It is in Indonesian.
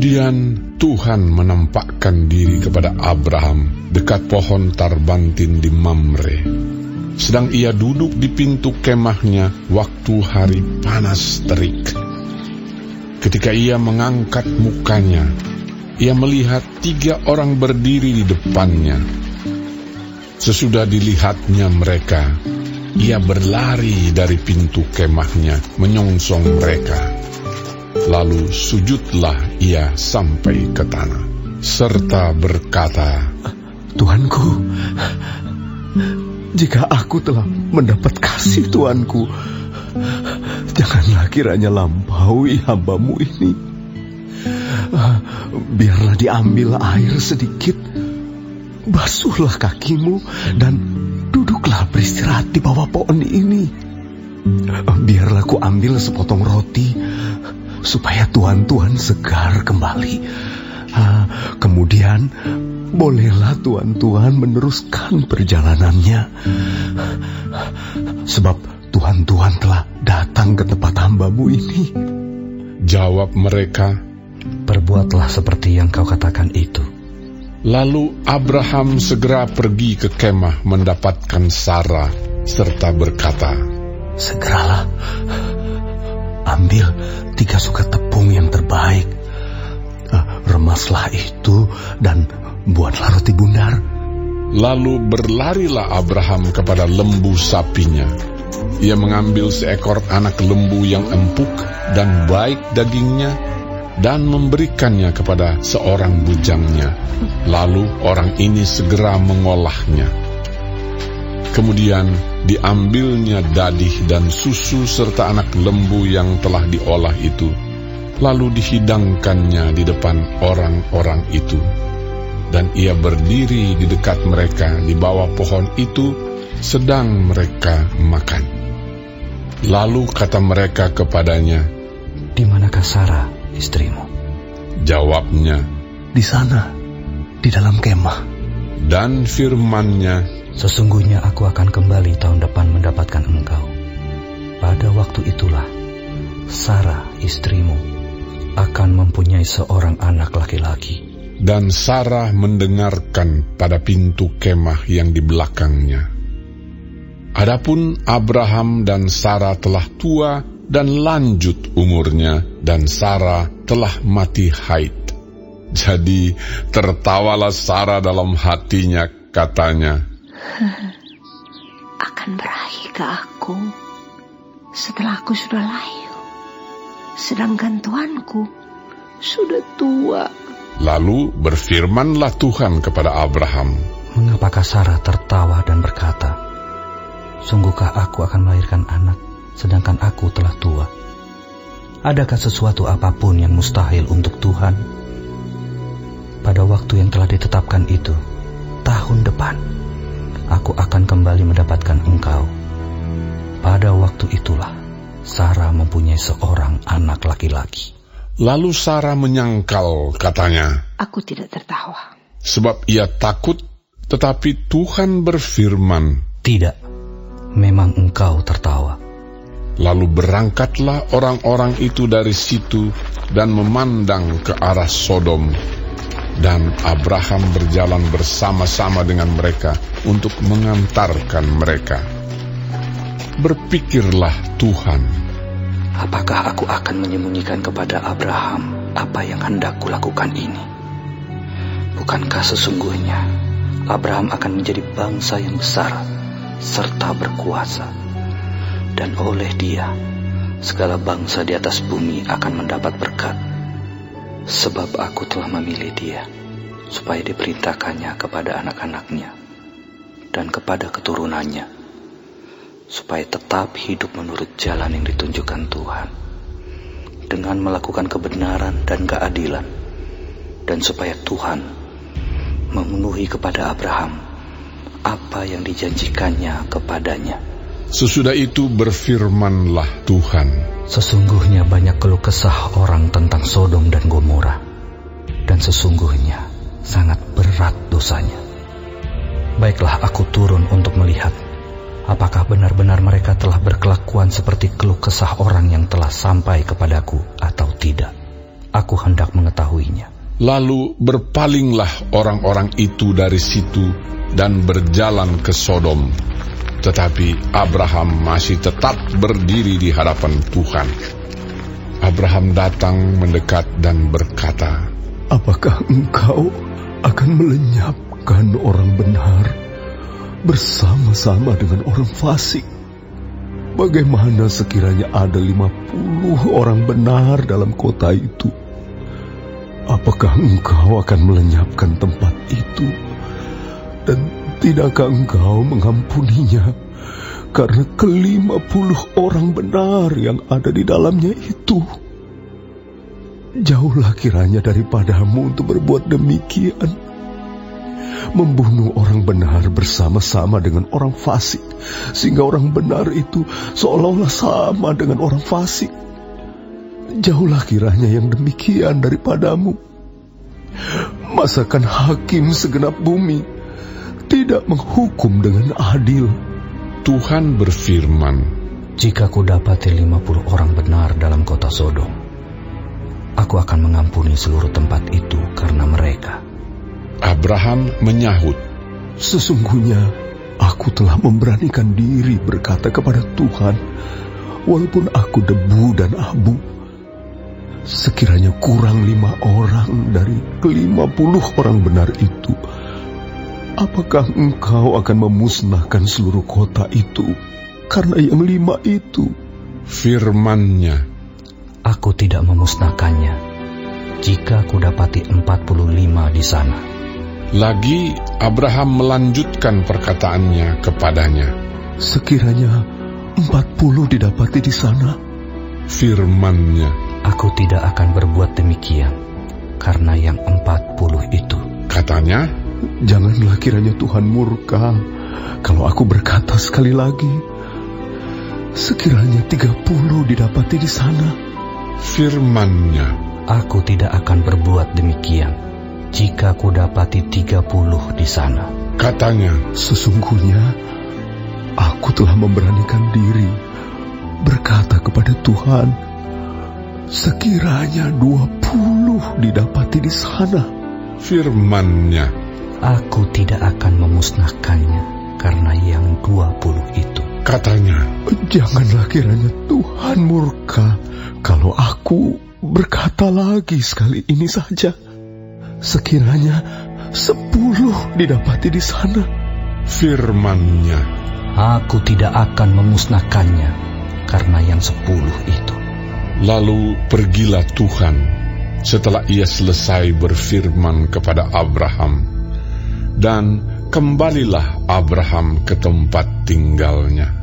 Kemudian Tuhan menampakkan diri kepada Abraham dekat pohon tarbantin di Mamre. Sedang ia duduk di pintu kemahnya waktu hari panas terik. Ketika ia mengangkat mukanya, ia melihat tiga orang berdiri di depannya. Sesudah dilihatnya mereka, ia berlari dari pintu kemahnya menyongsong mereka. Lalu sujudlah ia sampai ke tanah, serta berkata, Tuanku, jika aku telah mendapat kasih Tuanku, janganlah kiranya lampaui hambamu ini. Biarlah diambil air sedikit, basuhlah kakimu, dan duduklah beristirahat di bawah pohon ini. Biarlah ku ambil sepotong roti, supaya tuan-tuan segar kembali. Uh, kemudian, bolehlah tuan-tuan meneruskan perjalanannya. Sebab tuan-tuan telah datang ke tempat hambamu ini. Jawab mereka, Perbuatlah seperti yang kau katakan itu. Lalu Abraham segera pergi ke kemah mendapatkan Sarah serta berkata, Segeralah, ambil tiga sukat tepung yang terbaik. Uh, remaslah itu dan buatlah roti bundar. Lalu berlarilah Abraham kepada lembu sapinya. Ia mengambil seekor anak lembu yang empuk dan baik dagingnya dan memberikannya kepada seorang bujangnya. Lalu orang ini segera mengolahnya. Kemudian diambilnya dadih dan susu serta anak lembu yang telah diolah itu, lalu dihidangkannya di depan orang-orang itu. Dan ia berdiri di dekat mereka di bawah pohon itu, sedang mereka makan. Lalu kata mereka kepadanya, Di manakah Sarah, istrimu? Jawabnya, Di sana, di dalam kemah. Dan firmannya, Sesungguhnya aku akan kembali tahun depan mendapatkan engkau. Pada waktu itulah, Sarah istrimu akan mempunyai seorang anak laki-laki. Dan Sarah mendengarkan pada pintu kemah yang di belakangnya. Adapun Abraham dan Sarah telah tua dan lanjut umurnya, dan Sarah telah mati haid. Jadi tertawalah Sarah dalam hatinya, katanya, akan berakhir ke aku setelah aku sudah layu. Sedangkan tuanku sudah tua. Lalu berfirmanlah Tuhan kepada Abraham, Mengapakah Sarah tertawa dan berkata, Sungguhkah aku akan melahirkan anak, sedangkan aku telah tua? Adakah sesuatu apa pun yang mustahil untuk Tuhan? Pada waktu yang telah ditetapkan itu, tahun depan, aku akan kembali mendapatkan engkau. Pada waktu itulah, Sarah mempunyai seorang anak laki-laki. Lalu Sarah menyangkal, katanya, Aku tidak tertawa. sebab ia takut, tetapi Tuhan berfirman, Tidak, memang engkau tertawa. Lalu berangkatlah orang-orang itu dari situ dan memandang ke arah Sodom. Dan Abraham berjalan bersama-sama dengan mereka untuk mengantarkan mereka. Berpikirlah Tuhan, Apakah aku akan menyembunyikan kepada Abraham apa yang hendak kulakukan ini? Bukankah sesungguhnya Abraham akan menjadi bangsa yang besar serta berkuasa, dan oleh dia segala bangsa di atas bumi akan mendapat berkat, sebab aku telah memilih dia supaya diperintahkannya kepada anak-anaknya dan kepada keturunannya supaya tetap hidup menurut jalan yang ditunjukkan Tuhan dengan melakukan kebenaran dan keadilan dan supaya Tuhan memenuhi kepada Abraham apa yang dijanjikannya kepadanya. Sesudah itu berfirmanlah Tuhan, Sesungguhnya banyak keluh kesah orang tentang Sodom dan Gomora dan sesungguhnya sangat berat dosanya. Baiklah aku turun untuk melihat apakah benar-benar mereka telah berkelakuan seperti keluh kesah orang yang telah sampai kepadaku atau tidak. Aku hendak mengetahuinya. Lalu berpalinglah orang-orang itu dari situ dan berjalan ke Sodom. Tetapi Abraham masih tetap berdiri di hadapan Tuhan. Abraham datang mendekat dan berkata, Apakah engkau akan melenyapkan orang benar bersama-sama dengan orang fasik? Bagaimana sekiranya ada lima puluh orang benar dalam kota itu? Apakah engkau akan melenyapkan tempat itu? Dan tidakkah engkau mengampuninya? Karena kelima puluh orang benar yang ada di dalamnya itu. Jauhlah kiranya daripadamu untuk berbuat demikian. Membunuh orang benar bersama-sama dengan orang fasik. Sehingga orang benar itu seolah-olah sama dengan orang fasik Jauhlah kiranya yang demikian daripadamu. Masakan hakim segenap bumi tidak menghukum dengan adil? Tuhan berfirman, Jika ku dapati lima puluh orang benar dalam kota Sodom, aku akan mengampuni seluruh tempat itu karena mereka. Abraham menyahut, Sesungguhnya aku telah memberanikan diri berkata kepada Tuhan, walaupun aku debu dan abu, Sekiranya kurang lima orang dari kelima puluh orang benar itu, apakah engkau akan memusnahkan seluruh kota itu karena yang lima itu? Firmannya, Aku tidak memusnahkannya jika ku dapati empat puluh lima di sana. Lagi Abraham melanjutkan perkataannya kepadanya. Sekiranya empat puluh didapati di sana, Firmannya, Aku tidak akan berbuat demikian karena yang empat puluh itu. katanya, janganlah kiranya Tuhan murka kalau aku berkata sekali lagi. Sekiranya tiga puluh didapati di sana, firmannya, Aku tidak akan berbuat demikian jika ku dapati tiga puluh di sana. katanya, sesungguhnya aku telah memberanikan diri berkata kepada Tuhan, Sekiranya dua puluh didapati di sana. firmannya, Aku tidak akan memusnahkannya karena yang dua puluh itu. katanya, Janganlah kiranya Tuhan murka kalau aku berkata lagi sekali ini saja. Sekiranya sepuluh didapati di sana. firmannya, Aku tidak akan memusnahkannya karena yang sepuluh itu. Lalu pergilah Tuhan setelah ia selesai berfirman kepada Abraham, dan kembalilah Abraham ke tempat tinggalnya.